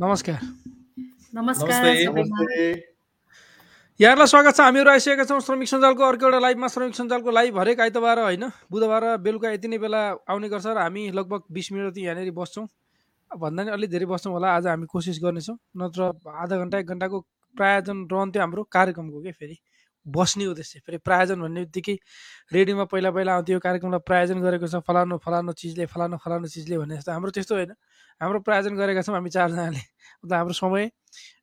नमस्कार। नमस्कार यहाँलाई स्वागत छ। हामीहरू आइसकेका छौँ श्रमिक सञ्जालको अर्को एउटा लाइभमा। श्रमिक सञ्जालको लाइभ हरेक आइतबार होइन बुधबार बेलुका यति नै बेला आउने गर्छ र हामी लगभग बिस मिनट जति यहाँनिर बस्छौँ। भन्दा नि अलिक धेरै बस्छौँ होला। आज हामी कोसिस गर्नेछौँ। नत्र आधा घन्टा एक घन्टाको प्रायोजन रहन्थ्यो हाम्रो कार्यक्रमको के फेरि? बस्ने उद्देश्य। फेरि प्रायोजन भन्ने बित्तिकै रेडियोमा पहिला पहिला आउँथ्यो। कार्यक्रमलाई प्रायोजन गरेको छ। फलानु फलानु चिजले फलानु फलानु चिजले भने जस्तो। हाम्रो त्यस्तो होइन। हाम्रो प्रायोजन गरेका छौँ हामी चारजनाले। हाम्रो समय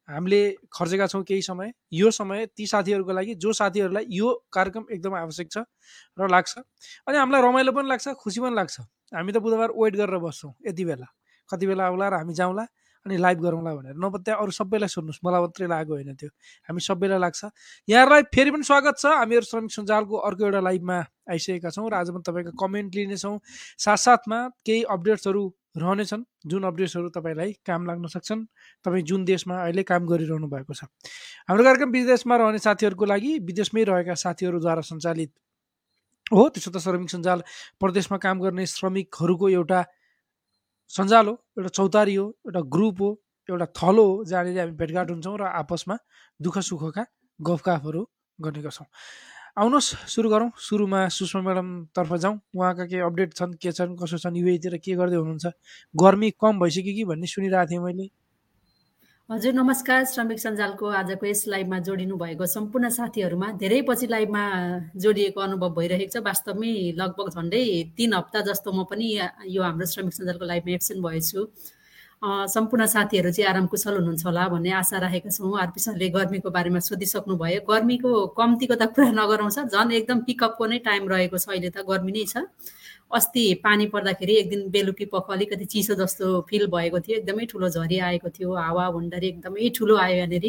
हामीले खर्चेका छौँ केही समय। यो समय ती साथीहरूको लागि जो साथीहरूलाई यो कार्यक्रम एकदम आवश्यक छ र लाग्छ। अनि हामीलाई रमाइलो पनि लाग्छ खुसी पनि लाग्छ। हामी त बुधबार वेट गरेर बस्छौँ यति बेला। कति बेला आउला र हामी जाउँला। अनि लाइभ गरौँला भनेर। नभए त्यहाँ अरू सबैलाई सुन्नुहोस्। मलाई मात्रै लागेको होइन त्यो। हामी सबैलाई लाग्छ। यहाँहरूलाई फेरि पनि स्वागत छ। हामीहरू श्रमिक सञ्जालको अर्को एउटा लाइभमा आइसकेका छौँ र आज पनि तपाईँको कमेन्ट लिनेछौँ। साथसाथमा केही अपडेट्सहरू रहनेछन्। जुन अपडेट्सहरू तपाईँलाई काम लाग्न सक्छन् तपाईँ जुन देशमा अहिले काम गरिरहनु भएको छ। हाम्रो कार्यक्रम विदेशमा रहने साथीहरूको लागि विदेशमै रहेका साथीहरूद्वारा सञ्चालित हो। त्यसो त श्रमिक सञ्जाल प्रदेशमा काम गर्ने श्रमिकहरूको एउटा सञ्जाल हो एउटा चौतारी हो एउटा ग्रुप हो एउटा थलो हो जहाँनिर हामी भेटघाट हुन्छौँ र आपसमा दुःख सुखका गफगाफहरू गर्ने गर्छौँ। आउनुहोस् सुरु गरौँ। सुरुमा सुषमा म्याडमतर्फ जाउँ। उहाँका के अपडेट छन् के छन् कसो छन् युएतिर के गर्दै हुनुहुन्छ? गर्मी कम भइसक्यो कि भन्ने सुनिरहेको थिएँ मैले। हजुर नमस्कार श्रमिक सञ्जालको आजको यस लाइभमा जोडिनु भएको सम्पूर्ण साथीहरूमा धेरै पछि लाइभमा जोडिएको अनुभव भइरहेको छ। वास्तवमै लगभग झन्डै तिन हप्ता जस्तो म पनि यो हाम्रो श्रमिक सञ्जालको लाइभमा एब्सेन्ट भएछु। सम्पूर्ण साथीहरू चाहिँ आराम कुशल हुनुहुन्छ होला भन्ने आशा राखेका छौँ। आरपी सरले गर्मीको बारेमा सोधिसक्नु भयो। गर्मीको कम्तीको त कुरा नगराउँछ झन् एकदम पिकअपको नै टाइम रहेको छ। अहिले त गर्मी नै छ। अस्ति पानी पर्दाखेरि एक दिन बेलुकी पख अलिकति चिसो जस्तो फिल भएको थियो। एकदमै ठुलो झरी आएको थियो हावा हुन्डरी एकदमै ठुलो आयो यहाँनिर।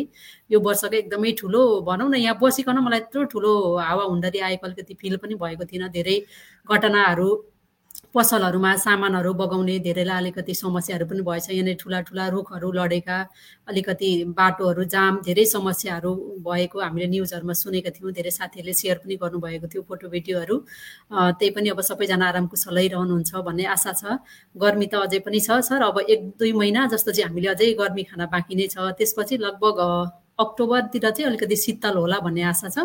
यो वर्षको एकदमै ठुलो भनौँ न यहाँ बसिकन मलाई यत्रो ठुलो हावा हुन्डरी आएको अलिकति फिल पनि भएको थिएन। धेरै घटनाहरू पसलहरूमा सामानहरू बगाउने धेरैलाई अलिकति समस्याहरू पनि भएछ। यहाँनिर ठुला ठुला रुखहरू लडेका अलिकति बाटोहरू जाम धेरै समस्याहरू भएको हामीले न्युजहरूमा सुनेका थियौँ। धेरै साथीहरूले सेयर पनि गर्नुभएको थियो फोटो भिडियोहरू। त्यही पनि अब सबैजना आराम कुशलै रहनुहुन्छ भन्ने आशा छ। गर्मी त अझै पनि छ सर। अब एक दुई महिना जस्तो चाहिँ हामीले अझै गर्मी खाना बाँकी नै छ। त्यसपछि लगभग अक्टोबरतिर चाहिँ अलिकति शीतल होला भन्ने आशा छ।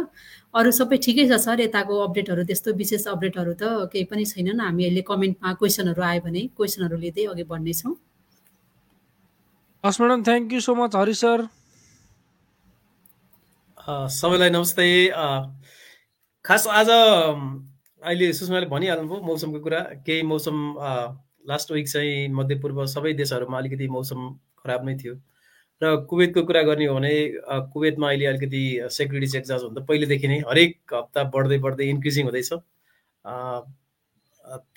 अरू सबै ठिकै छ सर यताको अपडेटहरू त्यस्तो विशेष अपडेटहरू त केही पनि छैनन्। हामी अहिले कमेन्टमा क्वेसनहरू आयो भने क्वेसनहरू लिँदै अघि बढ्नेछौँ। हस् madam thank you so much Hari sir सबैलाई नमस्ते। खास आज अहिले सुषमाले भनिहाल्नुभयो मौसमको कुरा। केही मौसम लास्ट विक चाहिँ मध्यपूर्व सबै देशहरूमा अलिकति मौसम खराब नै थियो। र कुवेतको कुरा गर्ने हो भने कुवेतमा अहिले अलिकति सेक्युरिटी चेक जाँच हुन्छ पहिलेदेखि नै हरेक हप्ता बढ्दै बढ्दै इन्क्रिजिङ हुँदैछ।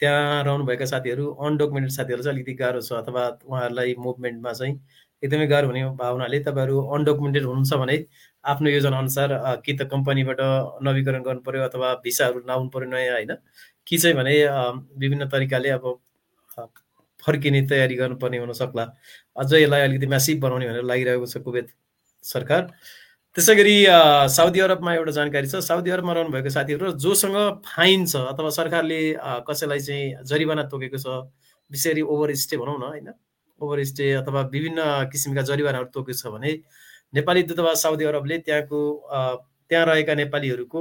त्यहाँ रहनुभएका साथीहरू अनडकुमेन्टेड साथीहरू चाहिँ अलिकति गाह्रो छ अथवा उहाँहरूलाई मुभमेन्टमा चाहिँ एकदमै गाह्रो हुने भावनाले तपाईँहरू अनडकुमेन्टेड हुनुहुन्छ भने आफ्नो योजना अनुसार कि त कम्पनीबाट नवीकरण गर्नु पऱ्यो अथवा भिसाहरू लाउनु पऱ्यो नयाँ होइन? कि चाहिँ भने विभिन्न तरिकाले अब फर्किने तयारी गर्नुपर्ने हुनसक्ला अझ यसलाई अलिकति म्यासिभ बनाउने भनेर लागिरहेको छ कुवेत सरकार। त्यसै गरी साउदी अरबमा एउटा जानकारी छ। साउदी अरबमा रहनुभएको साथीहरू जोसँग फाइन छ अथवा सरकारले कसैलाई चाहिँ जरिवाना तोकेको छ विशेष ओभर स्टे भनौँ न होइन? ओभर स्टे अथवा विभिन्न किसिमका जरिवानाहरू तोकेको छ भने नेपाली दूतावास साउदी अरबले त्यहाँको त्यहाँ रहेका नेपालीहरूको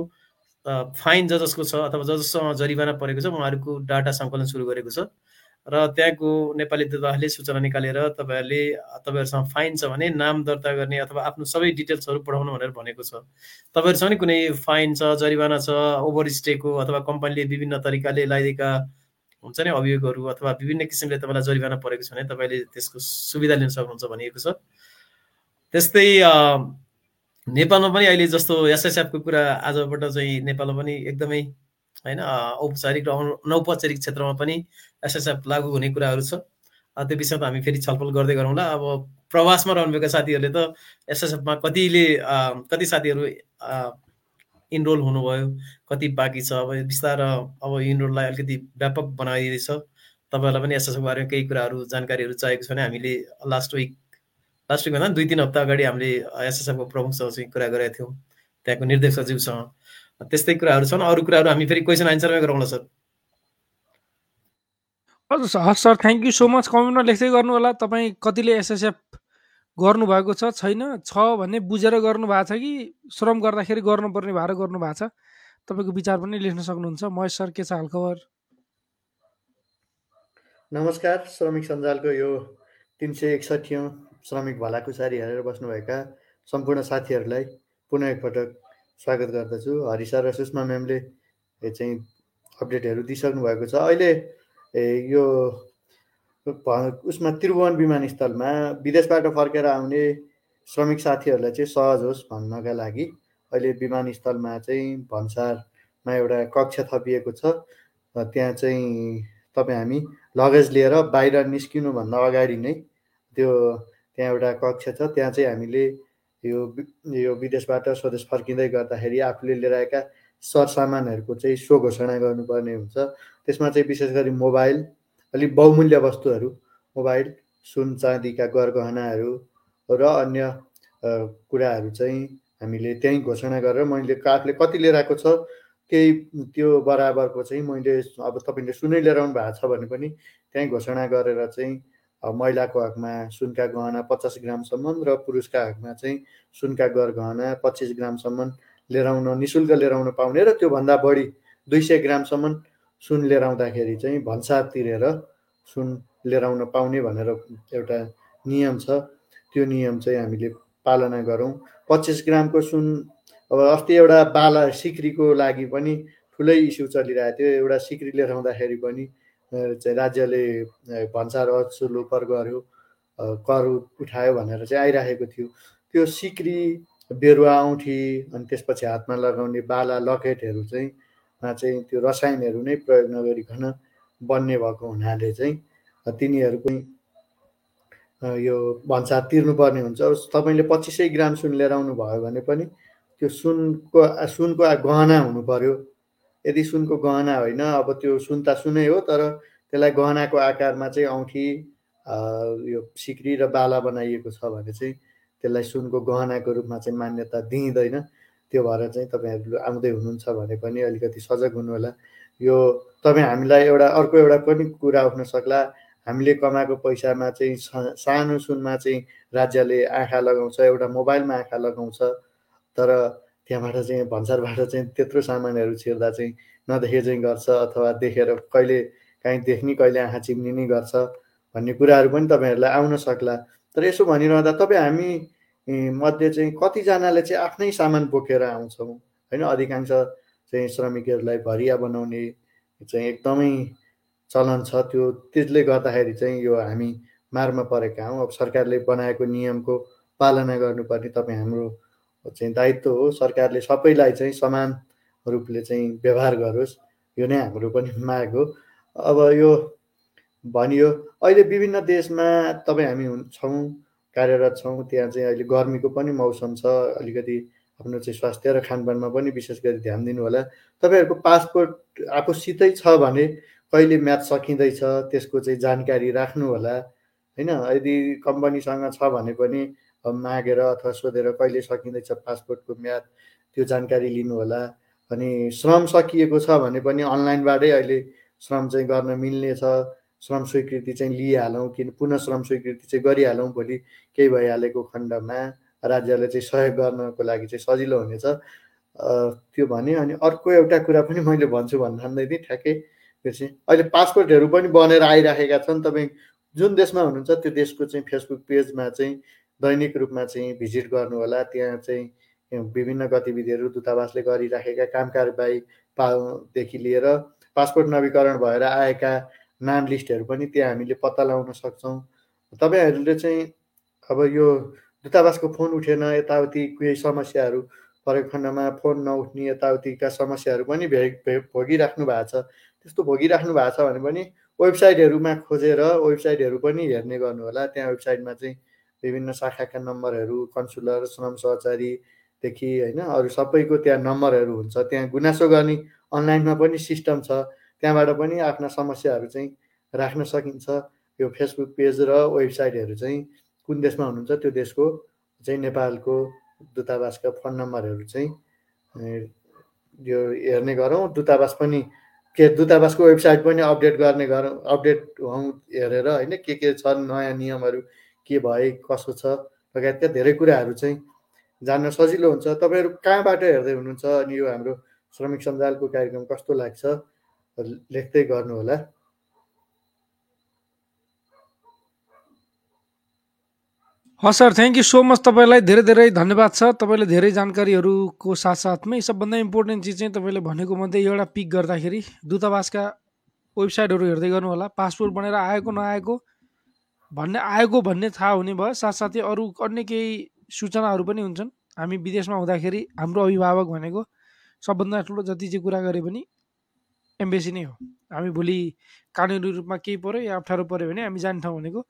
फाइन ज जसको छ अथवा ज जससँग जरिवाना परेको छ उहाँहरूको डाटा सङ्कलन सुरु गरेको छ। र त्यहाँको नेपाली दूतावासले सूचना निकालेर तपाईँहरूले तपाईँहरूसँग फाइन छ भने नाम दर्ता गर्ने अथवा आफ्नो सबै डिटेल्सहरू पठाउनु भनेर भनेको छ। तपाईँहरूसँग नि कुनै फाइन छ जरिवाना छ ओभर स्टेको अथवा कम्पनीले विभिन्न तरिकाले लगाइदिएका हुन्छ नि अभियोगहरू अथवा विभिन्न किसिमले तपाईँलाई जरिवाना परेको छ भने तपाईँले त्यसको सुविधा लिन सक्नुहुन्छ भनिएको छ। त्यस्तै नेपालमा पनि अहिले जस्तो एसएसएफको कुरा आजबाट चाहिँ नेपालमा पनि एकदमै होइन औपचारिक र अनौपचारिक क्षेत्रमा पनि एसएसएफ लागू हुने कुराहरू छ। त्यो विषयमा हामी फेरि छलफल गर्दै गरौँला अब प्रवासमा रहनुभएका साथीहरूले त एसएसएफमा कतिले कति साथीहरू इनरोल हुनुभयो कति बाँकी छ अब बिस्तार अब इनरोललाई अलिकति व्यापक बनाइदिँदैछ तपाईँहरूलाई पनि एसएसएफको बारेमा केही कुराहरू जानकारीहरू चाहिएको छ भने हामीले लास्ट विक लास्ट विक भन्दा दुई तिन हप्ता अगाडि हामीले एसएसएफको प्रमुखसँग चाहिँ कुरा गरेका थियौँ। त्यहाँको निर्देशक सचिवसँग त्यस्तै कुराहरू छन्। अरू कुराहरू हामी फेरि क्वेसन आन्सरमै गरौँला सर। हजुर हस् sir thank you so much कमेन्टमा लेख्दै गर्नु होला। तपाईँ कतिले एसएसएफ गर्नुभएको छ? छैन। छ भने बुझेर गर्नु भएको छ कि श्रम गर्दाखेरि गर्नुपर्ने भएर गर्नु भएको छ? तपाईँको विचार पनि लेख्न सक्नुहुन्छ। महेश सर के छ हालखबर नमस्कार। श्रमिक सञ्जालको यो तिन सय एकसट्ठी श्रमिक भलाकुसारी हेरेर बस्नुभएका सम्पूर्ण साथीहरूलाई पुनः एकपटक स्वागत गर्दछु। हरिसा र सुषमा म्यामले चाहिँ अपडेटहरू दिइसक्नु भएको छ। अहिले यो उसमा त्रिभुवन विमानस्थलमा विदेशबाट फर्केर आउने श्रमिक साथीहरूलाई चाहिँ सहज होस् भन्नका लागि अहिले विमानस्थलमा चाहिँ भन्सारमा एउटा कक्ष थपिएको छ। त्यहाँ चाहिँ तपाईँ हामी लगेज लिएर बाहिर निस्किनुभन्दा अगाडि नै त्यो त्यहाँ एउटा कक्ष छ। त्यहाँ चाहिँ हामीले यो यो विदेशबाट स्वदेश फर्किँदै गर्दाखेरि आफूले लिएर आएका सरसामानहरूको चाहिँ सो घोषणा गर्नुपर्ने हुन्छ। त्यसमा चाहिँ विशेष गरी मोबाइल अलिक बहुमूल्य वस्तुहरू मोबाइल सुन चाँदीका गरगहनाहरू र अन्य कुराहरू चाहिँ हामीले त्यहीँ घोषणा गरेर मैले आफूले कति लिएर आएको छ त्यही त्यो बराबरको चाहिँ मैले अब तपाईँले सुनै लिएर आउनु भएको छ भने पनि त्यहीँ घोषणा गरेर चाहिँ महिलाको हकमा सुनका गहना पचास ग्रामसम्म र पुरुषका हकमा चाहिँ सुनका गहना पच्चिस ग्रामसम्म लिएर आउन नि शुल्क लिएर आउन पाउने र त्योभन्दा बढी दुई सय ग्रामसम्म सुन लिएर आउँदाखेरि चाहिँ भन्सार तिरेर सुन लिएर आउन पाउने भनेर एउटा नियम छ। त्यो नियम चाहिँ हामीले पालना गरौँ। पच्चिस ग्रामको सुन अब अस्ति एउटा बाला सिक्रीको लागि पनि ठुलै इस्यु चलिरहेको थियो। एउटा सिक्री लिएर आउँदाखेरि पनि चाहिँ राज्यले भन्सार अचुलो कर गर्यो कर उठायो भनेर चाहिँ आइराखेको थियो। त्यो सिक्री बेरुवा औँठी अनि त्यसपछि हातमा लगाउने बाला लकेटहरू चाहिँ चाहिँ त्यो रसायनहरू नै प्रयोग नगरिकन बन्ने भएको हुनाले चाहिँ तिनीहरू पनि यो भन्सार तिर्नुपर्ने हुन्छ। तपाईँले पच्चिसै ग्राम सुन लिएर आउनु भयो भने पनि त्यो सुनको सुनको गहना हुनु पर्यो। यदि सुनको गहना होइन अब त्यो सुन त सुनै हो तर त्यसलाई गहनाको आकारमा चाहिँ औँठी यो सिक्री र बाला बनाइएको छ भने चाहिँ त्यसलाई सुनको गहनाको रूपमा चाहिँ मान्यता दिइँदैन। त्यो भएर चाहिँ तपाईँहरू आउँदै हुनुहुन्छ भने पनि अलिकति सजग हुनु होला यो तपाईँ हामीलाई एउटा अर्को एउटा पनि कुरा उठ्न सक्ला। हामीले कमाएको पैसामा चाहिँ सानो सुनमा चाहिँ राज्यले आँखा लगाउँछ एउटा मोबाइलमा आँखा लगाउँछ तर त्यहाँबाट चाहिँ भन्सारबाट चाहिँ त्यत्रो सामानहरू छिर्दा चाहिँ नदेखे चाहिँ गर्छ अथवा देखेर कहिले काहीँ देख्ने कहिले आँखा चिम्ने नै गर्छ भन्ने कुराहरू पनि तपाईँहरूलाई आउन सक्ला। तर यसो भनिरहँदा तपाईँ हामी मध्ये चाहिँ कतिजनाले चाहिँ आफ्नै सामान बोकेर आउँछौँ? होइन अधिकांश चाहिँ श्रमिकहरूलाई भरिया बनाउने चाहिँ एकदमै चलन छ। त्यो त्यसले गर्दाखेरि चाहिँ यो हामी मारमा परेका हौँ। अब सरकारले बनाएको नियमको पालना गर्नुपर्ने तपाईँ हाम्रो चाहिँ दायित्व हो। सरकारले सबैलाई चाहिँ समान रूपले चाहिँ व्यवहार गरोस् यो नै हाम्रो पनि माग हो। अब यो भनियो अहिले विभिन्न देशमा तपाईँ हामी छौँ कार्यरत छौँ त्यहाँ चाहिँ अहिले गर्मीको पनि मौसम छ अलिकति आफ्नो चाहिँ स्वास्थ्य र खानपानमा पनि विशेष गरी ध्यान दिनु होला तपाईँहरूको पासपोर्ट आफूसितै छ भने कहिले म्याच सकिँदैछ त्यसको चाहिँ जानकारी राख्नु होला होइन यदि कम्पनीसँग छ भने पनि मागेर अथवा सोधेर कहिले सकिँदैछ पासपोर्टको म्याद त्यो जानकारी लिनु होला अनि श्रम सकिएको छ भने पनि अनलाइनबाटै अहिले श्रम चाहिँ गर्न मिल्ने छ श्रम स्वीकृति चाहिँ लिइहालौँ कि पुनः श्रम स्वीकृति चाहिँ गरिहालौँ भोलि। केही भइहालेको खण्डमा राज्यले चाहिँ सहयोग गर्नको लागि चाहिँ सजिलो हुनेछ। त्यो भने अनि अर्को एउटा कुरा पनि मैले भन्छु भन्दै थिएँ ठ्याक्कै। चाहिँ अहिले पासपोर्टहरू पनि बनेर आइराखेका छन्। तपाईँ जुन देशमा हुनुहुन्छ त्यो देशको चाहिँ फेसबुक पेजमा चाहिँ दैनिक रूपमा चाहिँ भिजिट गर्नु होला त्यहाँ चाहिँ विभिन्न गतिविधिहरू दूतावासले गरिराखेका काम कारबाही पादेखि लिएर पासपोर्ट नवीकरण भएर आएका नाम लिस्टहरू पनि त्यहाँ हामीले पत्ता लगाउन सक्छौँ। तपाईँहरूले चाहिँ अब यो दूतावासको फोन उठेन यताउति केही समस्याहरू परेको खण्डमा फोन नउठ्ने यताउतिका समस्याहरू पनि भे भोगिराख्नु भएको छ। त्यस्तो भोगिराख्नु भएको छ भने पनि वेबसाइटहरूमा खोजेर वेबसाइटहरू पनि हेर्ने गर्नु होला त्यहाँ वेबसाइटमा चाहिँ विभिन्न शाखाका नम्बरहरू कन्सुलर श्रम सहचारीदेखि होइन अरू सबैको त्यहाँ नम्बरहरू हुन्छ। त्यहाँ गुनासो गर्ने अनलाइनमा पनि सिस्टम छ। त्यहाँबाट पनि आफ्ना समस्याहरू चाहिँ राख्न सकिन्छ। यो फेसबुक पेज र वेबसाइटहरू चाहिँ कुन देशमा हुनुहुन्छ त्यो देशको चाहिँ नेपालको दूतावासका फोन नम्बरहरू चाहिँ यो हेर्ने गरौँ। दूतावास पनि के दूतावासको वेबसाइट पनि अपडेट गर्ने गरौँ अपडेट हौँ हेरेर होइन के के छन् नयाँ नियमहरू के भए कसो छ? लगायतका धेरै कुराहरू चाहिँ जान्न सजिलो हुन्छ। तपाईँहरू कहाँबाट हेर्दै हुनुहुन्छ? अनि यो हाम्रो श्रमिक सञ्जालको कार्यक्रम कस्तो लाग्छ? लेख्दै गर्नुहोला। हस् sir thank you so much तपाईँलाई। धेरै धेरै धन्यवाद छ तपाईँले धेरै जानकारीहरूको साथसाथमै सबभन्दा इम्पोर्टेन्ट चिज चाहिँ तपाईँले भनेको मध्ये एउटा पिक गर्दाखेरि दूतावासका वेबसाइटहरू हेर्दै गर्नु होला पासपोर्ट बनेर आएको नआएको भन्ने आएको भन्ने थाहा हुने भयो। साथसाथै अरू अन्य केही सूचनाहरू पनि हुन्छन्। हामी विदेशमा हुँदाखेरि हाम्रो अभिभावक भनेको सबभन्दा ठुलो जति चाहिँ कुरा गरे पनि एम्बेसी नै हो। हामी भोलि कानुनी रूपमा केही पऱ्यो या अप्ठ्यारो पऱ्यो भने हामी जान्छौँ भनेको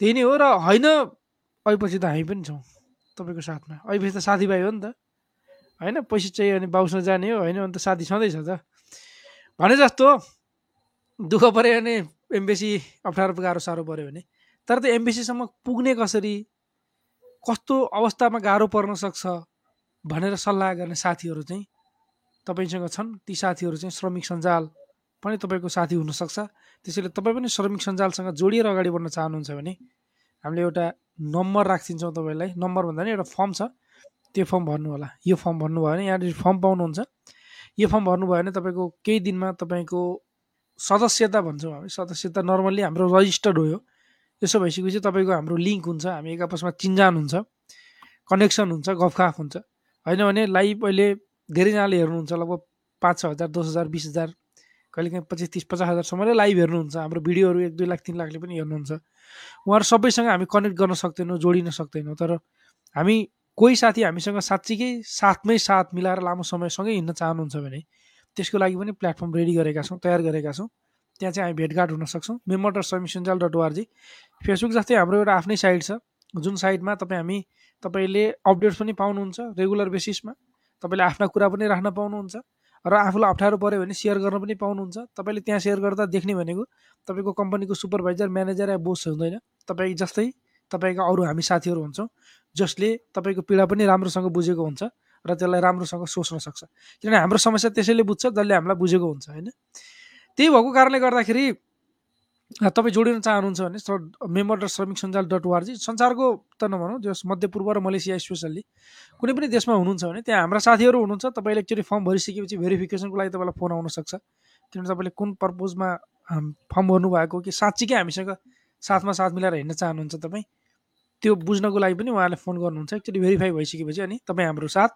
त्यही नै हो र होइन अहिपछि त हामी पनि छौँ तपाईँको साथमा। अहिपछि त साथीभाइ हो नि त। होइन पैसा चाहियो भने बाउसँग जाने हो होइन भने त साथी छँदैछ त। भने जस्तो दुःख पऱ्यो भने एमबिसी अप्ठ्यारो गाह्रो साह्रो पऱ्यो भने तर त्यो एमबिसीसम्म पुग्ने कसरी? कस्तो अवस्थामा गाह्रो पर्न सक्छ भनेर सल्लाह गर्ने साथीहरू चाहिँ तपाईँसँग छन्। ती साथीहरू चाहिँ श्रमिक सञ्जाल पनि तपाईँको साथी हुनसक्छ। त्यसैले तपाईँ पनि श्रमिक सञ्जालसँग जोडिएर अगाडि बढ्न चाहनुहुन्छ भने हामीले एउटा नम्बर राखिदिन्छौँ तपाईँलाई। नम्बर भन्दा नि एउटा फर्म छ। त्यो फर्म भर्नु होला यो फर्म भर्नुभयो भने यहाँनिर फर्म पाउनुहुन्छ। यो फर्म भर्नुभयो भने तपाईँको केही दिनमा तपाईँको सदस्यता भन्छौँ हामी। सदस्यता नर्मल्ली हाम्रो रजिस्टर्ड हो यो यसो भइसकेपछि तपाईँको हाम्रो लिङ्क हुन्छ हामी एक आपसमा चिन्जान हुन्छ कनेक्सन हुन्छ गफखाफ हुन्छ। होइन भने लाइभ अहिले धेरैजनाले हेर्नुहुन्छ लगभग पाँच छ हजार दस हजार बिस हजार कहिलेकाहीँ पच्चिस तिस पचास हजारसम्मले लाइभ हेर्नुहुन्छ। हाम्रो भिडियोहरू एक दुई लाख तिन लाखले पनि हेर्नुहुन्छ। उहाँहरू सबैसँग हामी कनेक्ट गर्न सक्दैनौँ जोडिन सक्दैनौँ तर हामी कोही साथी हामीसँग साँच्चीकै साथमै साथ मिलाएर लामो समयसँगै हिँड्न चाहनुहुन्छ भने त्यसको लागि पनि प्लेटफर्म रेडी गरेका छौँ तयार गरेका छौँ। त्यहाँ चाहिँ हामी भेटघाट हुन सक्छौँ। मेम्बर डट समी सञ्जाल डट ओआरजी फेसबुक जस्तै हाम्रो एउटा आफ्नै साइट छ। जुन साइटमा तपाईँ हामी तपाईँले अपडेट्स पनि पाउनुहुन्छ रेगुलर बेसिसमा। तपाईँले आफ्ना कुरा पनि राख्न पाउनुहुन्छ र आफूलाई अप्ठ्यारो पऱ्यो भने सेयर गर्न पनि पाउनुहुन्छ। तपाईँले त्यहाँ सेयर गर्दा देख्ने भनेको तपाईँको कम्पनीको सुपरभाइजर म्यानेजर या बोस हुँदैन। तपाईँ जस्तै तपाईँका अरू हामी साथीहरू हुन्छौँ जसले तपाईँको पीडा पनि राम्रोसँग बुझेको हुन्छ र त्यसलाई राम्रोसँग सोच्न सक्छ। किनभने हाम्रो समस्या त्यसैले बुझ्छ जसले हामीलाई बुझेको हुन्छ होइन? त्यही भएको कारणले गर्दाखेरि तपाईँ जोडिन चाहनुहुन्छ भने मेम्बर डट श्रमिक सञ्जाल डट ओआरजी संसारको त नभनौँ जस मध्यपूर्व र मलेसिया स्पेसल्ली कुनै पनि देशमा हुनुहुन्छ भने त्यहाँ हाम्रा साथीहरू हुनुहुन्छ तपाईँले एकचोटि फर्म भरिसकेपछि भेरिफिकेसनको लागि तपाईँलाई फोन आउन सक्छ। किनभने तपाईँले कुन पर्पोजमा फर्म भर्नुभएको कि साँच्चीकै हामीसँग साथमा साथ मिलाएर हिँड्न चाहनुहुन्छ तपाईँ त्यो बुझ्नको लागि पनि उहाँले फोन गर्नुहुन्छ। एकचोटि भेरिफाई भइसकेपछि अनि तपाईँ हाम्रो साथ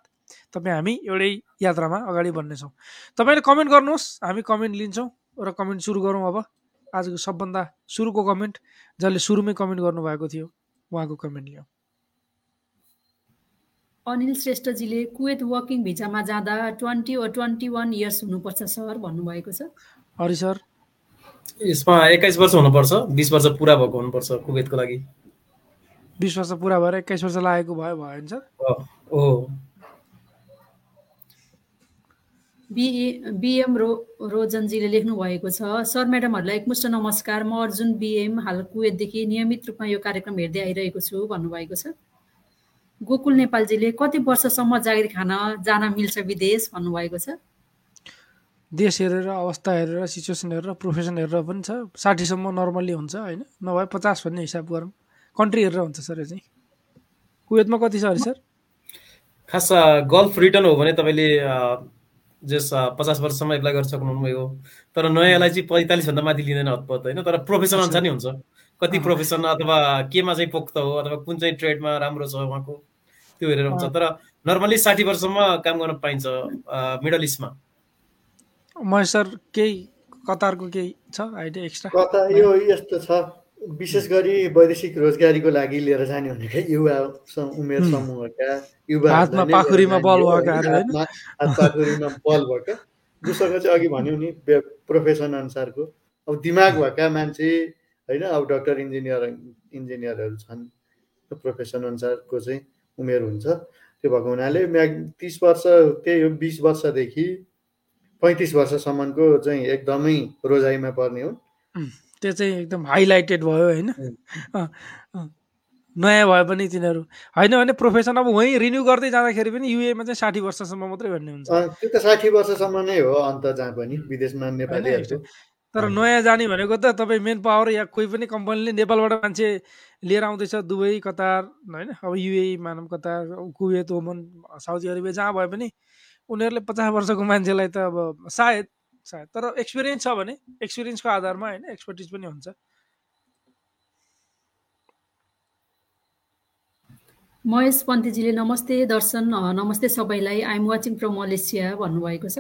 तपाईँ हामी एउटै यात्रामा अगाडि बढ्नेछौँ। तपाईँले कमेन्ट गर्नुहोस् हामी कमेन्ट लिन्छौँ। र कमेन्ट सुरु गरौँ अब। आजको सबभन्दा सुरुको कमेन्ट जसले सुरुमै कमेन्ट गर्नुभएको थियो उहाँको कमेन्ट लियौँ। अनिल श्रेष्ठजीले कुवेत वर्किङ भिजामा जाँदा ट्वेन्टी वा ट्वेन्टी वान इयर्स हुनुपर्छ सर भन्नुभएको छ। हरि सर। यसमा एक्काइस वर्ष हुनुपर्छ बिस वर्ष पुरा भएको हुनुपर्छ कुवेतको लागि। बिस वर्ष पुरा भएर एक्काइस वर्ष लागेको भयो भयो भने सर हो बिए बिएम रो रोजनजीले लेख्नु भएको छ। सर म्याडमहरूलाई एकमुष्ट नमस्कार। म अर्जुन बिएम हाल कुवेतदेखि नियमित रूपमा यो कार्यक्रम हेर्दै आइरहेको छु भन्नुभएको छ। गोकुल नेपालजीले कति वर्षसम्म जागिर खान जान मिल्छ विदेश भन्नुभएको छ। देश हेरेर अवस्था हेरेर सिचुएसन हेरेर प्रोफेसन हेरेर पनि छ। साठीसम्म नर्मल्ली हुन्छ होइन? नभए पचास भन्ने हिसाब गरौँ। कन्ट्री हेरेर हुन्छ सर यो चाहिँ। कुवेतमा कति छ अरे सर? खास गल्फ रिटर्न हो भने तपाईँले जस पचास वर्षसम्म एप्लाई गर्न सक्नुभयो तर नयाँलाई चाहिँ पैँतालिसभन्दा माथि लिँदैन हतपत होइन? तर प्रोफेसन अनुसार नै हुन्छ। कति प्रोफेसन अथवा केमा चाहिँ पोख्त हो अथवा कुन चाहिँ ट्रेडमा राम्रो छ उहाँको त्यो हेरेर हुन्छ। तर नर्मली साठी वर्षसम्म काम गर्न पाइन्छ मिडल इस्टमा। महेश सर केही कतारको केही छ? Idea extra? कता? यो यस्तो छ। विशेष गरी वैदेशिक रोजगारीको लागि लिएर जाने भनेको युवा उमेर समूहका युवा हातमा पाखुरीमा बल भएका पाखुरीमा बल भएका। जोसँग चाहिँ अघि भन्यो नि प्रोफेसन अनुसारको। अब दिमाग भएका मान्छे होइन अब डक्टर इन्जिनियर इन्जिनियरहरू छन्। प्रोफेसन अनुसारको चाहिँ उमेर हुन्छ। त्यो भएको हुनाले म्याग तिस वर्ष त्यही हो बिस वर्षदेखि पैँतिस वर्षसम्मको चाहिँ एकदमै रोजाइमा पर्ने हो। त्यो चाहिँ एकदम हाइलाइटेड भयो होइन। नयाँ भए पनि तिनीहरू। होइन भने प्रोफेसन अब वहीँ रिन्यू गर्दै जाँदाखेरि पनि युएमा चाहिँ साठी वर्षसम्म मात्रै भन्ने हुन्छ। त्यो त साठी वर्षसम्म नै हो अन्त जहाँ पनि विदेशमा नेपालीहरूको तर। नयाँ जाने भनेको त तपाईँ मेन पावर या कोही पनि कम्पनीले नेपालबाट मान्छे लिएर आउँदैछ दुबई कतार होइन? अब युए मानव कतार कुवेत ओमन साउदी अरेबिया जहाँ भए पनि उनीहरूले पचास वर्षको मान्छेलाई त अब सायद सायद। तर एक्सपिरियन्स छ भने एक्सपिरियन्सको आधारमा होइन एक्सपर्टिज पनि हुन्छ। महेश पन्थीजीले नमस्ते दर्शन नमस्ते सबैलाई। आइएम वाचिङ फ्रम मलेसिया भन्नुभएको छ।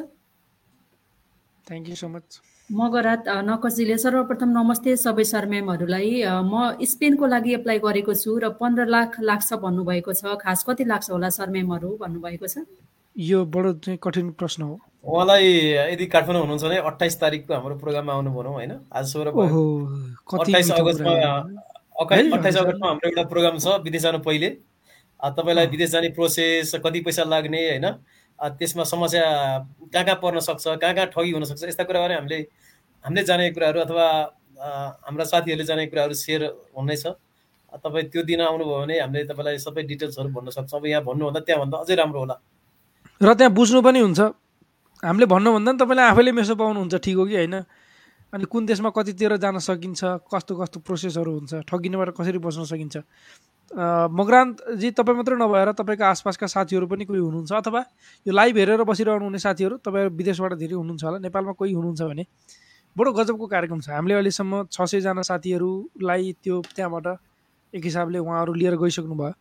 थ्याङ्क यू सो मच मगरात नकसजीले सर्वप्रथम नमस्ते सबै सर म्यामहरूलाई। म स्पेनको लागि एप्लाई गरेको छु र पन्ध्र लाख लाग्छ भन्नुभएको छ। खास कति लाग्छ होला सर म्यामहरू भन्नुभएको छ। यो बडो चाहिँ कठिन प्रश्न हो। उहाँलाई यदि काठमाडौँ हुनुहुन्छ भने अट्ठाइस तारिकको हाम्रो प्रोग्राममा आउनु भनौँ होइन। आज सोह्र अट्ठाइस अगस्तमा। अट्ठाइस। अगस्तमा हाम्रो एउटा प्रोग्राम छ विदेश जानु पहिले। तपाईँलाई। विदेश जाने प्रोसेस कति पैसा लाग्ने होइन? त्यसमा समस्या कहाँ कहाँ पर्न सक्छ कहाँ कहाँ ठगी हुनसक्छ यस्ता कुराबारे हामीले हामीले जानेको कुराहरू अथवा हाम्रा साथीहरूले जानेको कुराहरू सेयर हुनेछ तपाईँ त्यो दिन आउनुभयो भने हामीले तपाईँलाई सबै डिटेल्सहरू भन्न सक्छौँ। अब यहाँ भन्नुभन्दा त्यहाँभन्दा अझै राम्रो होला। र त्यहाँ बुझ्नु पनि हुन्छ। हामीले भन्नुभन्दा नि तपाईँले आफैले मेसो पाउनुहुन्छ ठिक हो कि होइन? अनि कुन देशमा कतितिर जान सकिन्छ कस्तो कस्तो प्रोसेसहरू हुन्छ ठगिनेबाट कसरी बच्न सकिन्छ? मग्रान्तजी तपाईँ मात्रै नभएर तपाईँको आसपासका साथीहरू पनि कोही हुनुहुन्छ? अथवा यो लाइभ हेरेर बसिरहनु हुने साथीहरू तपाईँहरू विदेशबाट धेरै हुनुहुन्छ होला नेपालमा कोही हुनुहुन्छ भने? बडो गजबको कार्यक्रम छ। हामीले अहिलेसम्म छ सयजना साथीहरूलाई त्यो त्यहाँबाट एक हिसाबले उहाँहरू लिएर गइसक्नु भयो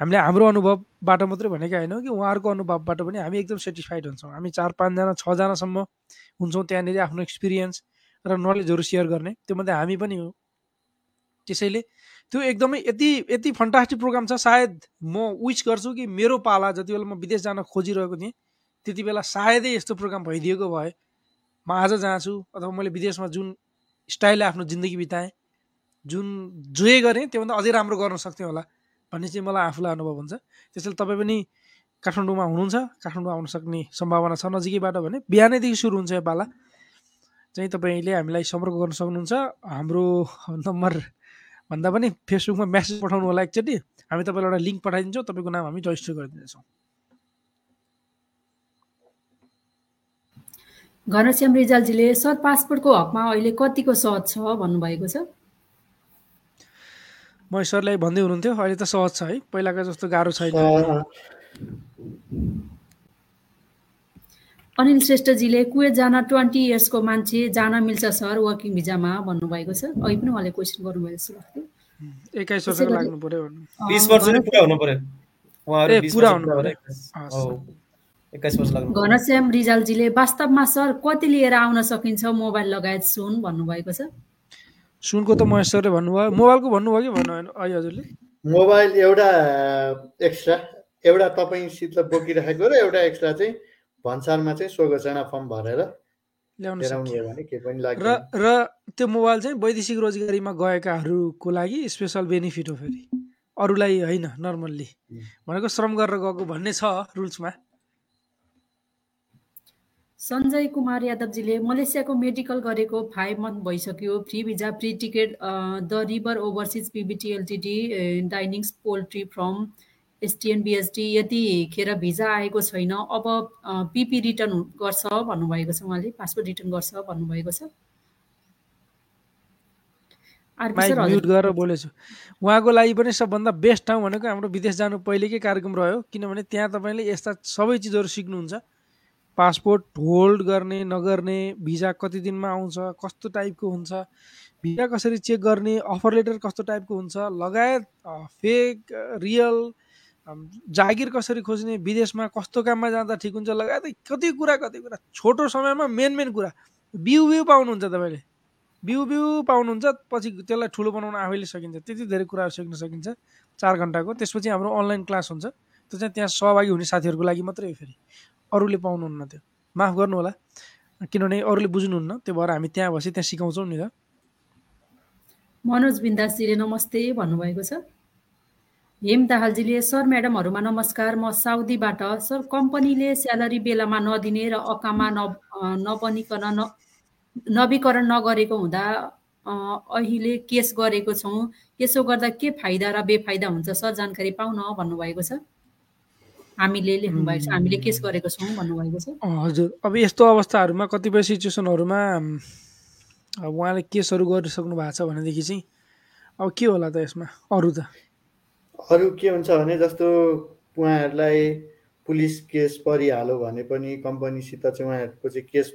हामीले हाम्रो अनुभवबाट मात्रै भनेका होइनौँ कि उहाँहरूको अनुभवबाट पनि हामी एकदम सेटिस्फाइड हुन्छौँ। हामी चार पाँचजना छजनासम्म हुन्छौँ त्यहाँनिर आफ्नो एक्सपिरियन्स र नलेजहरू सेयर गर्ने। त्योमध्ये हामी पनि हो। त्यसैले त्यो एकदमै यति यति फन्टास्टिक प्रोग्राम छ। सायद म विस गर्छु कि मेरो पाला जति बेला म विदेश जान खोजिरहेको थिएँ त्यति बेला सायदै यस्तो प्रोग्राम भइदिएको भए म आज जान्छु अथवा मैले विदेशमा जुन स्टाइलले आफ्नो जिन्दगी बिताएँ जुन जे गरेँ त्योभन्दा अझै राम्रो गर्न सक्थेँ होला। भन्ने चाहिँ मलाई आफूलाई अनुभव हुन्छ। त्यसैले तपाईँ पनि काठमाडौँमा हुनुहुन्छ काठमाडौँ आउन सक्ने सम्भावना छ नजिकैबाट भने बिहानैदेखि सुरु हुन्छ यो पाला। चाहिँ तपाईँले हामीलाई सम्पर्क गर्न सक्नुहुन्छ। हाम्रो नम्बर भन्दा पनि फेसबुकमा म्यासेज पठाउनु होला एकचोटि। हामी तपाईँलाई एउटा लिङ्क पठाइदिन्छौँ तपाईँको नाम हामी रजिस्टर गरिदिनेछौँ। घनश्याम रिजालजीले सर पासपोर्टको हकमा अहिले कतिको सहज छ भन्नुभएको छ? म सरलाई भन्दै हुनुहुन्थ्यो। अहिले त सहज छ है। पहिलाको जस्तो गाह्रो छैन। अनिल श्रेष्ठजीले कुवेत जान ट्वेन्टी इयर्सको मान्छे जान मिल्छ सर वर्किङ भिजामा भन्नुभएको छ। अघि पनि उहाँले क्वेसन गर्नुभयो जस्तो लाग्थ्यो। एक्काइस वर्ष लाग्नु पर्यो बिस वर्ष पुरा हुनु पर्यो। उहाँहरू पुरा हुनु पर्यो। घनश्याम रिजालजीले वास्तवमा सर कति लिएर आउन सकिन्छ मोबाइल लगायत सुन भन्नुभएको छ। सुनको त महेश सरले भन्नुभयो। मोबाइलको भन्नुभयो कि भन्नु अहिले हजुरले। मोबाइल एउटा एक्स्ट्रा एउटा तपाईँसित बोकिराखेको र एउटा एक्स्ट्रा चाहिँ भन्सारमा चाहिँ सो घोषणा फर्म भरेर र र त्यो मोबाइल चाहिँ वैदेशिक रोजगारीमा गएकाहरूको लागि स्पेसल बेनिफिट हो फेरि। अरूलाई होइन नर्मल्ली हुँ। भनेको श्रम गरेर गएको भन्ने छ रुल्समा सञ्जय कुमार यादवजीले मलेसियाको मेडिकल गरेको फाइभ मन्थ भइसक्यो। Free visa free ticket the river overseas PVT LTD dinings poultry from STN BST यतिखेर भिजा आएको छैन। अब पिपी रिटर्न गर्छ भन्नुभएको छ उहाँले पासपोर्ट रिटर्न गर्छ भन्नुभएको छ। बोलेछु। उहाँको लागि पनि सबभन्दा बेस्ट ठाउँ भनेको हाम्रो विदेश जानु पहिलेकै कार्यक्रम रह्यो। किनभने त्यहाँ तपाईँले यस्ता सबै चिजहरू सिक्नुहुन्छ। पासपोर्ट होल्ड गर्ने नगर्ने भिजा कति दिनमा आउँछ कस्तो टाइपको हुन्छ भिजा कसरी चेक गर्ने अफर लेटर कस्तो टाइपको हुन्छ लगायत फेक रियल जागिर कसरी खोज्ने विदेशमा कस्तो काममा जाँदा ठिक हुन्छ लगायत कति कुरा कति कुरा छोटो समयमा मेन मेन कुरा बिउ बिउ पाउनुहुन्छ तपाईँले बिउ बिउ पाउनुहुन्छ पछि त्यसलाई ठुलो बनाउन आफैले सकिन्छ त्यति धेरै कुराहरू सिक्न सकिन्छ चार घन्टाको त्यसपछि हाम्रो अनलाइन क्लास हुन्छ त्यो चाहिँ त्यहाँ सहभागी हुने साथीहरूको लागि मात्रै हो फेरि। अरूले पाउनुहुन्न त्यो। माफ गर्नु होला किनभने अरूले बुझ्नुहुन्न त्यो भएर हामी त्यहाँ बसी त्यहाँ सिकाउँछौँ नि त। मनोज बिन्दासजीले नमस्ते भन्नुभएको छ। हेम दाहालजीले सर म्याडमहरूमा नमस्कार म साउदीबाट। सर कम्पनीले स्यालेरी बेलामा नदिने र अकामा न नबनिकन न नवीकरण नगरेको हुँदा अहिले केस गरेको छौँ। यसो गर्दा के फाइदा र बेफाइदा हुन्छ? सर जानकारी पाउन भन्नुभएको छ। हामीले लेख्नुभएको छ हामीले केस गरेको छौँ भन्नुभएको छ। हजुर। अब यस्तो अवस्थाहरूमा कतिपय सिचुएसनहरूमा अब उहाँले केसहरू गरिसक्नु भएको छ भनेदेखि चाहिँ अब के होला त यसमा? अरू त? अरू के हुन्छ भने जस्तो उहाँहरूलाई पुलिस केस परिहाल्यो भने पनि कम्पनीसित चाहिँ उहाँहरूको चाहिँ केस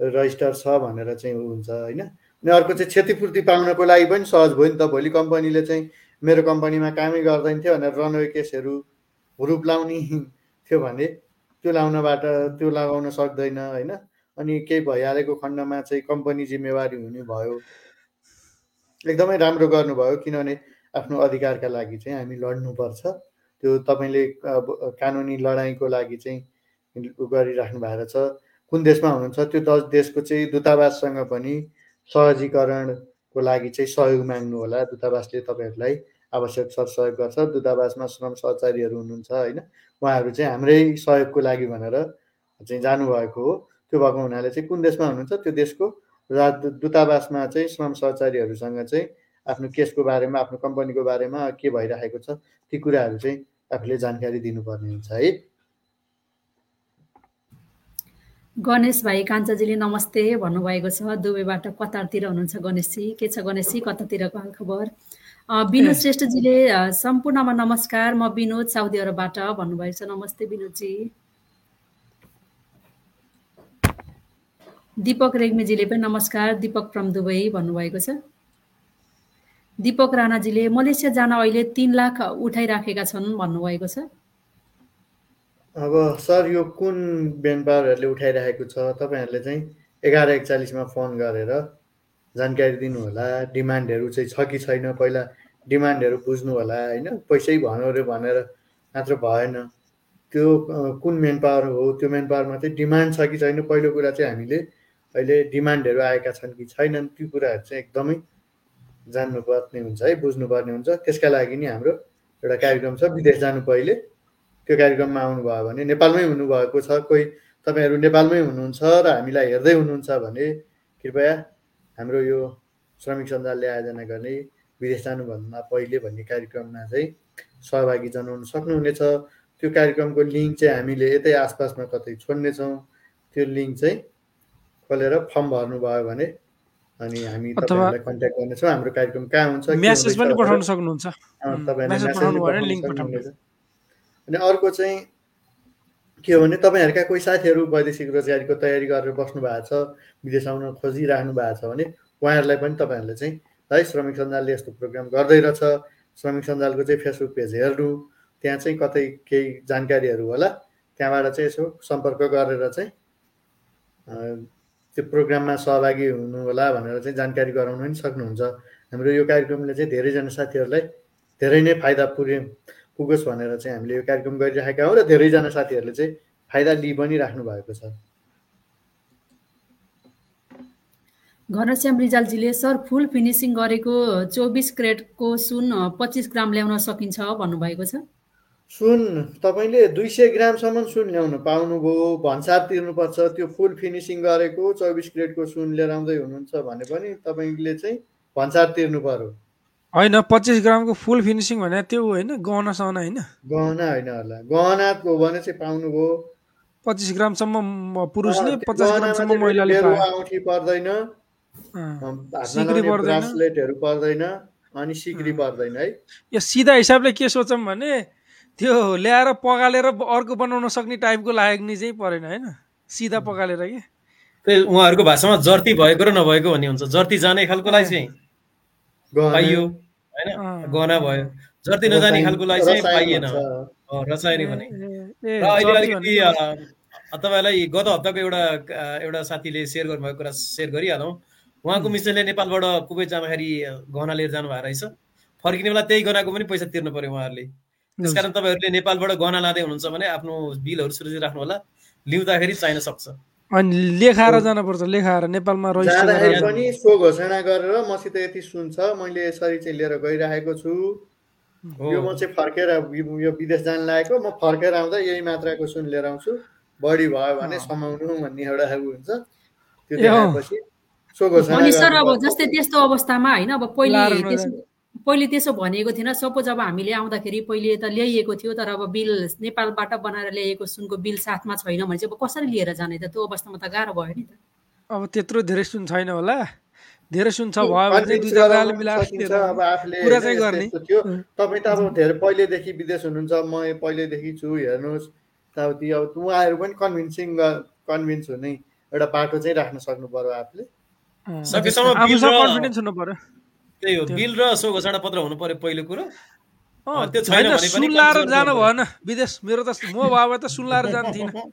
रजिस्टर छ भनेर चाहिँ हुन्छ होइन? अनि अर्को चाहिँ क्षतिपूर्ति पाउनको लागि पनि सहज भयो नि त भोलि कम्पनीले चाहिँ मेरो कम्पनीमा कामै गर्दैन थियो भनेर रनवे केसहरू हुरुप लाउने थियो भने त्यो लाउनबाट त्यो लगाउन सक्दैन होइन? अनि केही भइहालेको खण्डमा चाहिँ कम्पनी जिम्मेवारी हुने भयो एकदमै राम्रो गर्नुभयो किनभने आफ्नो अधिकारका लागि चाहिँ हामी लड्नुपर्छ। त्यो तपाईँले अब कानुनी लडाइँको लागि चाहिँ गरिराख्नु भएको छ। कुन देशमा हुनुहुन्छ? त्यो दस देशको चाहिँ दूतावाससँग पनि सहजीकरणको लागि चाहिँ सहयोग माग्नु होला। दूतावासले तपाईँहरूलाई आवश्यक सरसहयोग गर्छ। दूतावासमा श्रम सहचारीहरू हुनुहुन्छ होइन? उहाँहरू चाहिँ हाम्रै सहयोगको लागि भनेर चाहिँ जानुभएको हो। त्यो भएको हुनाले चाहिँ कुन देशमा हुनुहुन्छ? त्यो देशको दूतावासमा चाहिँ श्रम सहचारीहरूसँग चाहिँ आफ्नो केसको बारेमा आफ्नो कम्पनीको बारेमा के भइरहेको छ ती कुराहरू चाहिँ आफूले जानकारी दिनुपर्ने हुन्छ है? गणेश भाइ कान्छाजीले नमस्ते भन्नुभएको छ। दुबईबाट कतारतिर हुनुहुन्छ गणेशजी। के छ गणेशजी? कतातिरको हालखबर विनोद श्रेष्ठजीले सम्पूर्णमा नमस्कार। म विनोद साउदी अरबबाट भन्नुभएको छ। नमस्ते विनोदजी। दिपक रेग्मीजीले पनि नमस्कार। दिपक फ्रम दुबई भन्नुभएको छ। दिपक राणाजीले मलेसिया जान अहिले तिन लाख उठाइराखेका छन् भन्नुभएको छ। अब सर यो कुन ब्यान पावरहरूले उठाइरहेको छ? तपाईँहरूले चाहिँ एघार एकचालिसमा फोन गरेर जानकारी दिनु होला डिमान्डहरू चाहिँ छ कि छैन? पहिला डिमान्डहरू बुझ्नु होला होइन? पैसै भनौँ अरे भनेर मात्र भएन। त्यो कुन मेन पावर हो? त्यो मेन पावरमा चाहिँ डिमान्ड छ कि छैन? पहिलो कुरा चाहिँ हामीले अहिले डिमान्डहरू आएका छन् कि छैनन् त्यो कुराहरू चाहिँ एकदमै जान्नुपर्ने हुन्छ है बुझ्नुपर्ने हुन्छ। त्यसका लागि नि हाम्रो एउटा कार्यक्रम छ। विदेश जानु पहिले त्यो कार्यक्रममा आउनुभयो भने नेपालमै हुनुभएको छ। कोही तपाईँहरू नेपालमै हुनुहुन्छ र हामीलाई हेर्दै हुनुहुन्छ भने कृपया हाम्रो यो श्रमिक सञ्जालले आयोजना गर्ने विदेश जानुभन्दा पहिले भन्ने कार्यक्रममा चाहिँ सहभागी जनाउन सक्नुहुनेछ। त्यो कार्यक्रमको लिङ्क चाहिँ हामीले यतै आसपासमा कतै छोड्नेछौँ। त्यो लिङ्क चाहिँ खोलेर फर्म भर्नुभयो भने अनि हामी तपाईँहरूलाई कन्ट्याक्ट गर्नेछौँ। हाम्रो कार्यक्रम कहाँ हुन्छ म्यासेज पनि पठाउन सक्नुहुन्छ तपाईँहरूले अनि अर्को चाहिँ के हो भने तपाईँहरूका कोही साथीहरू वैदेशिक रोजगारीको तयारी गरेर बस्नु भएको छ विदेश आउन खोजिराख्नु भएको छ भने उहाँहरूलाई पनि तपाईँहरूले चाहिँ है श्रमिक सञ्जालले यस्तो प्रोग्राम गर्दै रहेछ। श्रमिक सञ्जालको चाहिँ फेसबुक पेज हेर्नु त्यहाँ चाहिँ कतै केही जानकारीहरू होला त्यहाँबाट चाहिँ यसो सम्पर्क गरेर चाहिँ त्यो प्रोग्राममा सहभागी हुनु होला भनेर चाहिँ जानकारी गराउन पनि सक्नुहुन्छ। हाम्रो यो कार्यक्रमले चाहिँ धेरैजना साथीहरूलाई धेरै नै फाइदा पुर्यो पुगोस् भनेर चाहिँ हामीले यो कार्यक्रम गरिराखेका हौँ र धेरैजना साथीहरूले चाहिँ फाइदा लिइ पनि राख्नु भएको छ। घनश्याम रिजालजीले सर फुल फिनिसिङ गरेको चौबिस क्रेटको सुन पच्चिस ग्राम ल्याउन सकिन्छ भन्नुभएको छ? सुन तपाईँले दुई सय ग्रामसम्म सुन ल्याउन पाउनुभयो भन्सार तिर्नुपर्छ। त्यो फुल फिनिसिङ गरेको चौबिस क्रेटको सुन लिएर आउँदै हुनुहुन्छ भने पनि तपाईँले चाहिँ भन्सार तिर्नु पर्यो। होइन पच्चिस ग्रामको फुल फिनिसिङ भने त्यो होइन गहना सहना होइन। गहना होइन होला। गहनाको भने चाहिँ पाउनुभयो। पच्चिस ग्रामसम्म पुरुषले पचास ग्रामसम्म महिलाले औँठी पर्दैन। ब्रासलेटहरू पर्दैन अनि सिक्री पर्दैन है। यो सिधा हिसाबले के सोचौँ भने त्यो ल्याएर पगालेर अर्को बनाउन सक्ने टाइपको लाग्ने चाहिँ परेन होइन। सिधा पगालेर कि? त्यही उहाँहरूको भाषामा जर्ती भएको र नभएको भन्ने हुन्छ। जर्ती जाने खालकोलाई चाहिँ पाइयो होइन? गहना भयो। जर्ती नजाने खालकोलाई चाहिँ पाइएन। रसायनी भने। र अहिले अलिकति तपाईँलाई गत हप्ताको एउटा एउटा साथीले सेयर गर्नुभएको कुरा सेयर गरिहालौँ। उहाँको मिस्टरले नेपालबाट कुवेत जाँदाखेरि गहना लिएर जानुभएको रहेछ। फर्किने बेला त्यही गहनाको पनि पैसा तिर्नु पर्यो उहाँहरूले। त्यसकारण तपाईँहरूले नेपालबाट गहना लाँदै हुनुहुन्छ भने आफ्नो बिलहरू सुरक्षित राख्नु होला लिउँदाखेरि चाहिन सक्छ। अनि लेखाएर जानुपर्छ लेखाएर नेपालमा पनि सो घोषणा गरेर मसित यति सुन्छ मैले यसरी चाहिँ लिएर गइरहेको छु। यो म चाहिँ फर्केर यो विदेश जान लागेको। म फर्केर आउँदा यही मात्राको सुन लिएर आउँछु। बढी भयो भने समाउनु भन्ने एउटा हुन्छ। त्यो देखाएपछि सर अब जस्तै त्यस्तो अवस्थामा होइन अब पहिले पहिले त्यसो भनेको थिएन। सपोज अब हामीले आउँदाखेरि पहिले त ल्याइएको थियो तर अब बिल नेपालबाट बनाएर ल्याइएको सुनको बिल साथमा छैन भने चाहिँ अब कसरी लिएर जाने त? त्यो अवस्थामा त गाह्रो भयो नि त। अब त्यत्रो धेरै सुन छैन होला। धेरै सुन्छ भयो भने तपाईँ त अब धेरै पहिल्यैदेखि विदेश हुनुहुन्छ। म पहिल्यैदेखि छु हेर्नुहोस्। यताउति अब उहाँहरू पनि कन्भिन्सिङ कन्भिन्स हुने एउटा बाटो चाहिँ राख्न सक्नु पर्यो आफूले। त्यही हो बिल र सो घोषणा पत्र हुनु पर्यो पहिलो कुरो। त्यो छैन सुन लाएर जानु भएन विदेश मेरो त म बाबा त सुन लाएर जान्थिनँ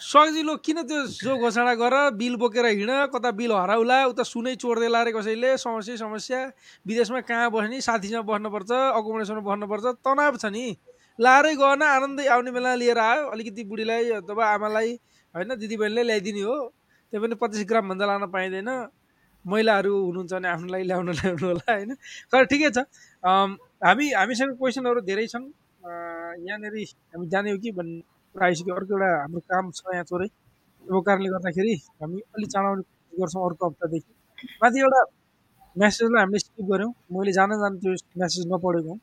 सजिलो किन त्यो जो घोषणा गर बिल बोकेर हिँड कता बिल हराउला उता सुनै चोर्दै लारे कसैले समस्या समस्या। विदेशमा कहाँ बस्ने साथीसँग बस्नुपर्छ अकोमोडेसनमा बस्नुपर्छ तनाव छ नि। लाएरै गएन आनन्दै आउने बेला लिएर आयो अलिकति बुढीलाई अथवा आमालाई होइन दिदीबहिनीले ल्याइदिने हो। त्यो पनि पच्चिस ग्रामभन्दा लान पाइँदैन। महिलाहरू हुनुहुन्छ भने आफ्नो लागि ल्याउनु ल्याउनु होला होइन? तर ठिकै छ। हामी हामीसँग क्वेसनहरू धेरै छन्। यहाँनिर हामी जाने हो कि भन्ने कुरा आइसक्यो। अर्को एउटा हाम्रो काम छ यहाँ थोरै। त्यो कारणले गर्दाखेरि हामी अलिक चाँडाउने कोसिस गर्छौँ अर्को हप्तादेखि। माथि एउटा म्यासेजलाई हामीले स्किप गऱ्यौँ। मैले जान जान त्यो म्यासेज नपढेको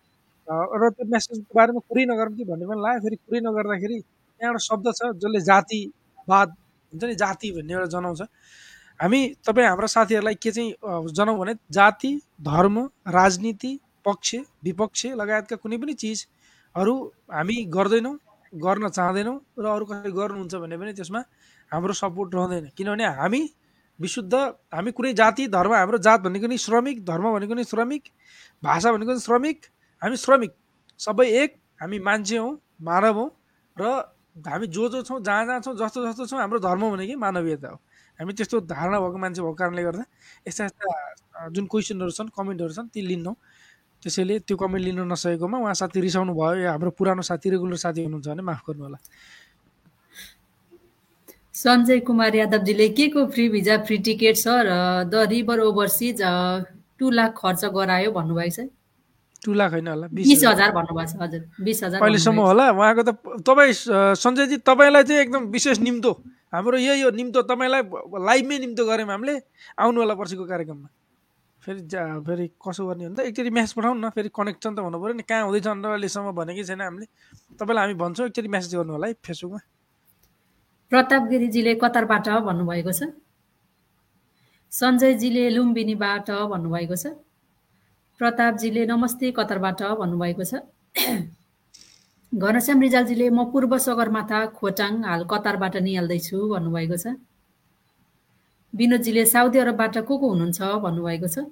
र त्यो म्यासेजको बारेमा कुरै नगरौँ कि भन्ने पनि लाग्यो। फेरि कुरै नगर्दाखेरि त्यहाँ एउटा शब्द छ जसले जातिवाद हुन्छ नि? जाति भन्ने एउटा जनाउँछ। हामी तपाईँ हाम्रा साथीहरूलाई के चाहिँ जनाउँ भने जाति धर्म राजनीति पक्ष विपक्ष लगायतका कुनै पनि चिजहरू हामी गर्दैनौँ गर्न चाहँदैनौँ र अरू कसैले गर्नुहुन्छ भने पनि त्यसमा हाम्रो सपोर्ट रहँदैन। किनभने हामी विशुद्ध हामी कुनै जाति धर्म हाम्रो जात भनेको नि श्रमिक धर्म भनेको नि श्रमिक भाषा भनेको नि श्रमिक हामी श्रमिक। सबै एक हामी मान्छे हौँ मानव हौँ र हामी जो जो छौँ जहाँ जहाँ छौँ जस्तो जस्तो छौँ हाम्रो धर्म भनेकै मानवीयता हो। हामी त्यस्तो धारणा भएको मान्छे भएको कारणले गर्दा यस्ता यस्ता जुन क्वेसनहरू छन् कमेन्टहरू छन् ती लिन्नौँ। त्यसैले त्यो कमेन्ट लिन नसकेकोमा उहाँ साथी रिसाउनु भयो या हाम्रो पुरानो साथी रेगुलर साथी हुनुहुन्छ भने माफ गर्नु होला सञ्जय कुमार यादवजीले के को free visa free ticket sir the river overseas two lakh खर्च गरायो भन्नुभएको छ टु लाख होइन होला बिस हजार। भन्नुभएको छ हजुर। बिस हजार अहिलेसम्म होला? उहाँको त तपाईँ सञ्जयजी तपाईँलाई चाहिँ एकदम विशेष निम्तो। हाम्रो यही हो निम्तो तपाईँलाई लाइभमै निम्तो गऱ्यौँ हामीले आउनु होला पर्सिको कार्यक्रममा। फेरि जा फेरि कसो गर्ने हो भने त? एकचोटि म्यासेज पठाउनु न फेरि कनेक्सन त हुनु पऱ्यो नि। कहाँ हुँदैछ भनेर अहिलेसम्म भनेकै छैन हामीले। तपाईँलाई हामी भन्छौँ एकचोटि म्यासेज गर्नु होला है फेसबुकमा। प्रताप गिरिजीले कतारबाट भन्नुभएको छ? सञ्जयजीले लुम्बिनीबाट भन्नुभएको छ? प्रतापजीले नमस्ते कतारबाट भन्नुभएको छ? घनश्याम रिजालजीले म पूर्व सगरमाथा खोटाङ हाल कतारबाट निहाल्दैछु भन्नुभएको छ। विनोदजीले साउदी अरबबाट को को हुनुहुन्छ भन्नुभएको छ।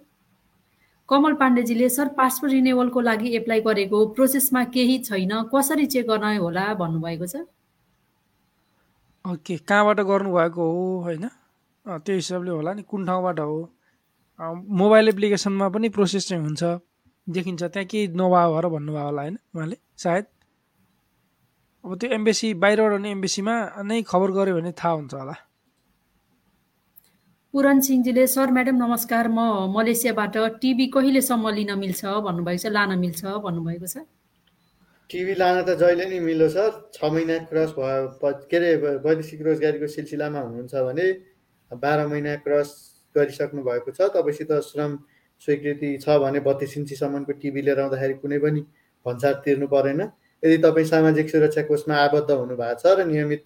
कमल पाण्डेजीले सर पासपोर्ट रिनेवलको लागि एप्लाई गरेको प्रोसेसमा केही छैन कसरी चेक गर्ने होला भन्नुभएको छ। ओके कहाँबाट गर्नुभएको हो होइन? त्यो हिसाबले होला नि कुन ठाउँबाट हो? मोबाइल एप्लिकेसनमा पनि प्रोसेस चाहिँ हुन्छ देखिन्छ त्यहाँ केही नभए भएर भन्नुभयो होला होइन उहाँले? सायद। अब त्यो एम्बेसी बाहिरबाट हुने एम्बेसीमा नै खबर गऱ्यो भने थाहा हुन्छ होला। पुरन सिंहजीले सर म्याडम नमस्कार। म मलेसियाबाट टिभी कहिलेसम्म लिन मिल्छ? भन्नुभएको छ। लान मिल्छ भन्नुभएको छ। टिभी लान त जहिले नि मिल्यो सर। छ महिना क्रस भयो। के अरे वैदेशिक रोजगारीको सिलसिलामा हुनुहुन्छ भने बाह्र महिना क्रस गरिसक्नु भएको छ। तपाईँसित श्रम स्वीकृति छ भने बत्तिस इन्चीसम्मको टिभी लिएर आउँदाखेरि कुनै पनि भन्सार तिर्नु परेन। यदि तपाईँ सामाजिक सुरक्षा कोषमा आबद्ध हुनु भएको छ र नियमित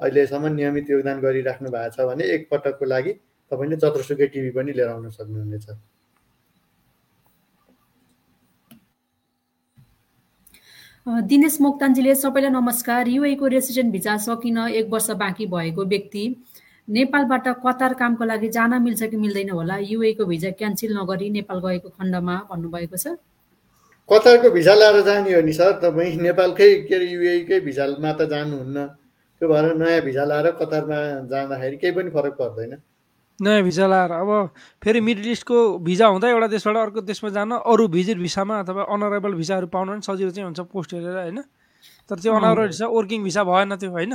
अहिलेसम्म नियमित योगदान गरिराख्नु भएको छ भने एकपटकको लागि तपाईँले जत्रोसुकै टिभी पनि लिएर आउन सक्नुहुनेछ। दिनेश मोक्तानजीले सबैलाई नमस्कार। युएको रेसिडेन्ट भिजा सकिन एक वर्ष बाँकी भएको व्यक्ति नेपालबाट कतार कामको लागि जान मिल्छ कि मिल्दैन होला? युएको भिजा क्यान्सल नगरी नेपाल गएको खण्डमा भन्नुभएको छ। कतारको भिजा लाएर जाने हो नि सर? तपाईँ नेपालकै के अरे युएकै भिजामा त जानुहुन्न। त्यो भएर नयाँ भिजा लाएर कतारमा जाँदाखेरि केही पनि फरक पर्दैन। नयाँ भिजा लाएर अब फेरि मिडल इस्टको भिजा हुँदा एउटा देशबाट अर्को देशमा जान अरू भिजिट भिसामा अथवा अनरेबल भिसाहरू पाउन पनि सजिलो चाहिँ हुन्छ पोस्ट हेरेर होइन? तर त्यो अनरेबल भिसा वर्किङ भिसा भएन त्यो होइन?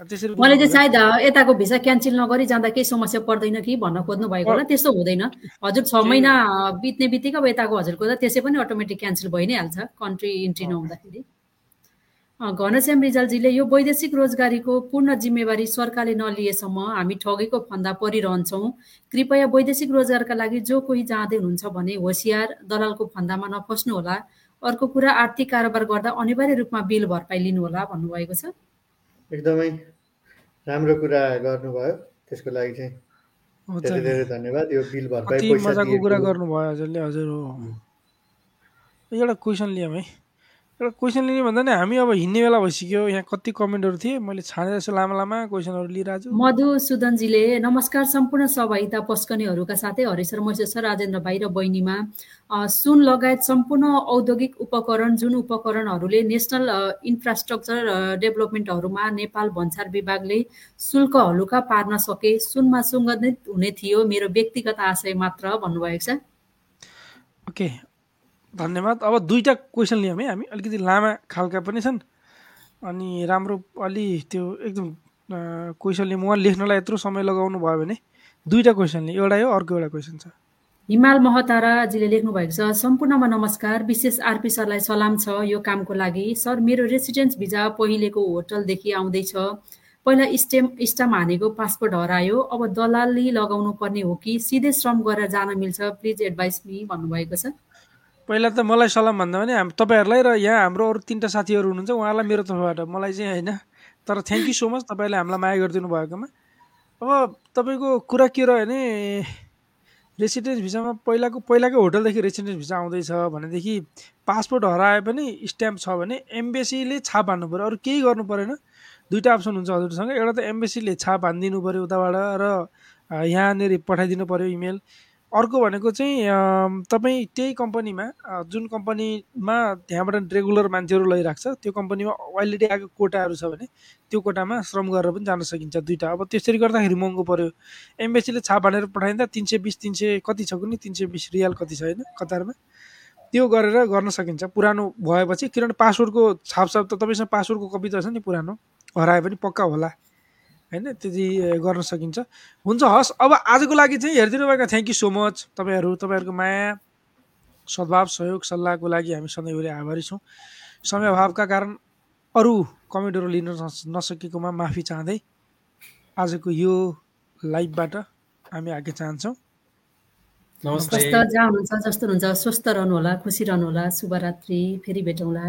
उहाँले चाहिँ सायद यताको भिसा क्यान्सल नगरी जाँदा केही समस्या पर्दैन कि भन्न खोज्नु भएको होला। त्यस्तो हुँदैन। हजुर छ महिना बित्ने बित्तिकै अब यताको हजुरको त त्यसै पनि अटोमेटिक क्यान्सल भइ नै हाल्छ कन्ट्री इन्ट्री नहुँदाखेरि। घनश्याम रिजालजीले यो वैदेशिक रोजगारीको पूर्ण जिम्मेवारी सरकारले नलिएसम्म हामी ठगेको फन्दा परिरहन्छौँ। कृपया वैदेशिक रोजगारका लागि जो कोही जाँदै हुनुहुन्छ भने होसियार दलालको फन्दामा नफस्नु होला अर्को कुरा आर्थिक कारोबार गर्दा अनिवार्य रूपमा बिल भरपाई लिनुहोला भन्नुभएको छ। एकदमै राम्रो कुरा गर्नुभयो। त्यसको लागि चाहिँ धेरै। धेरै धन्यवाद। यो बिल भरपाई पैसा मजाको कुरा गर्नुभयो हजुरले हजुर हो। एउटा क्वेसन लियौँ है। एउटा क्वेसन लिने भन्दा नि हामी अब हिँड्ने बेला भइसक्यो। यहाँ कति कमेन्टहरू थिए मैले छानेर यसो लामा लामा क्वेसनहरू लिइरहेको छु मधुसूदनजीले नमस्कार सम्पूर्ण सहभागिता पस्कनेहरूका साथै हरिशर महेश्वर राजेन्द्र भाइ र बहिनीमा सुन लगायत सम्पूर्ण औद्योगिक उपकरण जुन उपकरणहरूले नेसनल इन्फ्रास्ट्रक्चर डेभलपमेन्टहरूमा नेपाल भन्सार विभागले शुल्क हलुका पार्न सके सुनमा सुगन्धित हुने थियो मेरो व्यक्तिगत आशय मात्र भन्नुभएको छ। ओके। धन्यवाद। अब दुईवटा क्वेसन लियौँ है हामी। अलिकति लामा खालका पनि छन्। अनि राम्रो अलि त्यो एकदम क्वेसनले उहाँ लेख्नलाई यत्रो समय लगाउनु भयो भने दुईवटा क्वेसन लिए एउटा यो अर्को एउटा क्वेसन छ। हिमाल महताराजीले लेख्नु भएको छ सम्पूर्णमा नमस्कार। विशेष आरपी सरलाई सलाम छ। यो कामको लागि सर मेरो रेसिडेन्स भिजा पहिलेको होटलदेखि आउँदैछ। पहिला स्टेम स्टाम्प हानेको पासपोर्ट हरायो। अब दलाली लगाउनु पर्ने हो कि सिधै श्रम गरेर जान मिल्छ। प्लिज एडभाइस मी भन्नुभएको छ। पहिला त मलाई सलाम भन्दा भने हाम तपाईँहरूलाई र यहाँ हाम्रो अरू तिनवटा साथीहरू हुनुहुन्छ उहाँलाई मेरो तर्फबाट मलाई चाहिँ होइन। तर थ्याङ्क यू सो मच तपाईँहरूले हामीलाई माया गरिदिनु भएकोमा। अब तपाईँको कुरा के रह्यो भने रेसिडेन्स भिसामा पहिलाको पहिलाकै होटलदेखि रेसिडेन्स भिसा आउँदैछ भनेदेखि पासपोर्ट हराए पनि स्ट्याम्प छ भने एम्बेसीले छाप हान्नु पऱ्यो अरू केही गर्नु परेन। दुईवटा अप्सन हुन्छ हजुरसँग। एउटा त एम्बेसीले छाप हानिदिनु पऱ्यो उताबाट र यहाँनिर पठाइदिनु पऱ्यो इमेल अर्को भनेको चाहिँ तपाईँ त्यही कम्पनीमा जुन कम्पनीमा त्यहाँबाट रेगुलर मान्छेहरू लैरहेको छ त्यो कम्पनीमा अलरेडी आएको कोटाहरू छ भने त्यो कोटामा श्रम गरेर पनि जान सकिन्छ दुइटा अब त्यसरी गर्दाखेरि महँगो पऱ्यो एम्बेसीले छाप हानेर पठाइँदा तिन सय बिस तिन सय कति छ कुनै तिन सय बिस रियाल कति छ होइन कतारमा। त्यो गरेर गर्न सकिन्छ। पुरानो भएपछि किनभने पासवर्डको छापछाप त तपाईँसँग पासवर्डको कपी त छ नि पुरानो हराए पनि पक्का होला। होइन? त्यति गर्न सकिन्छ। हुन्छ हस्। अब आजको लागि चाहिँ हेरिदिनु भएको थ्याङ्क यू सो मच तपाईँहरू तपाईँहरूको माया सद्भाव सहयोग सल्लाहको लागि हामी सधैँभरि आभारी छौँ। समय अभावका कारण अरू कमेन्टहरू लिन नस- नसकेकोमा माफी चाहँदै आजको यो लाइभबाट हामी आगे चाहन्छौँ नमस्ते। स्वस्थ जहाँ हुनुहुन्छ जस्तो हुनुहुन्छ स्वस्थ रहनुहोला खुसी रहनुहोला शुभरात्रि फेरि भेटौँला।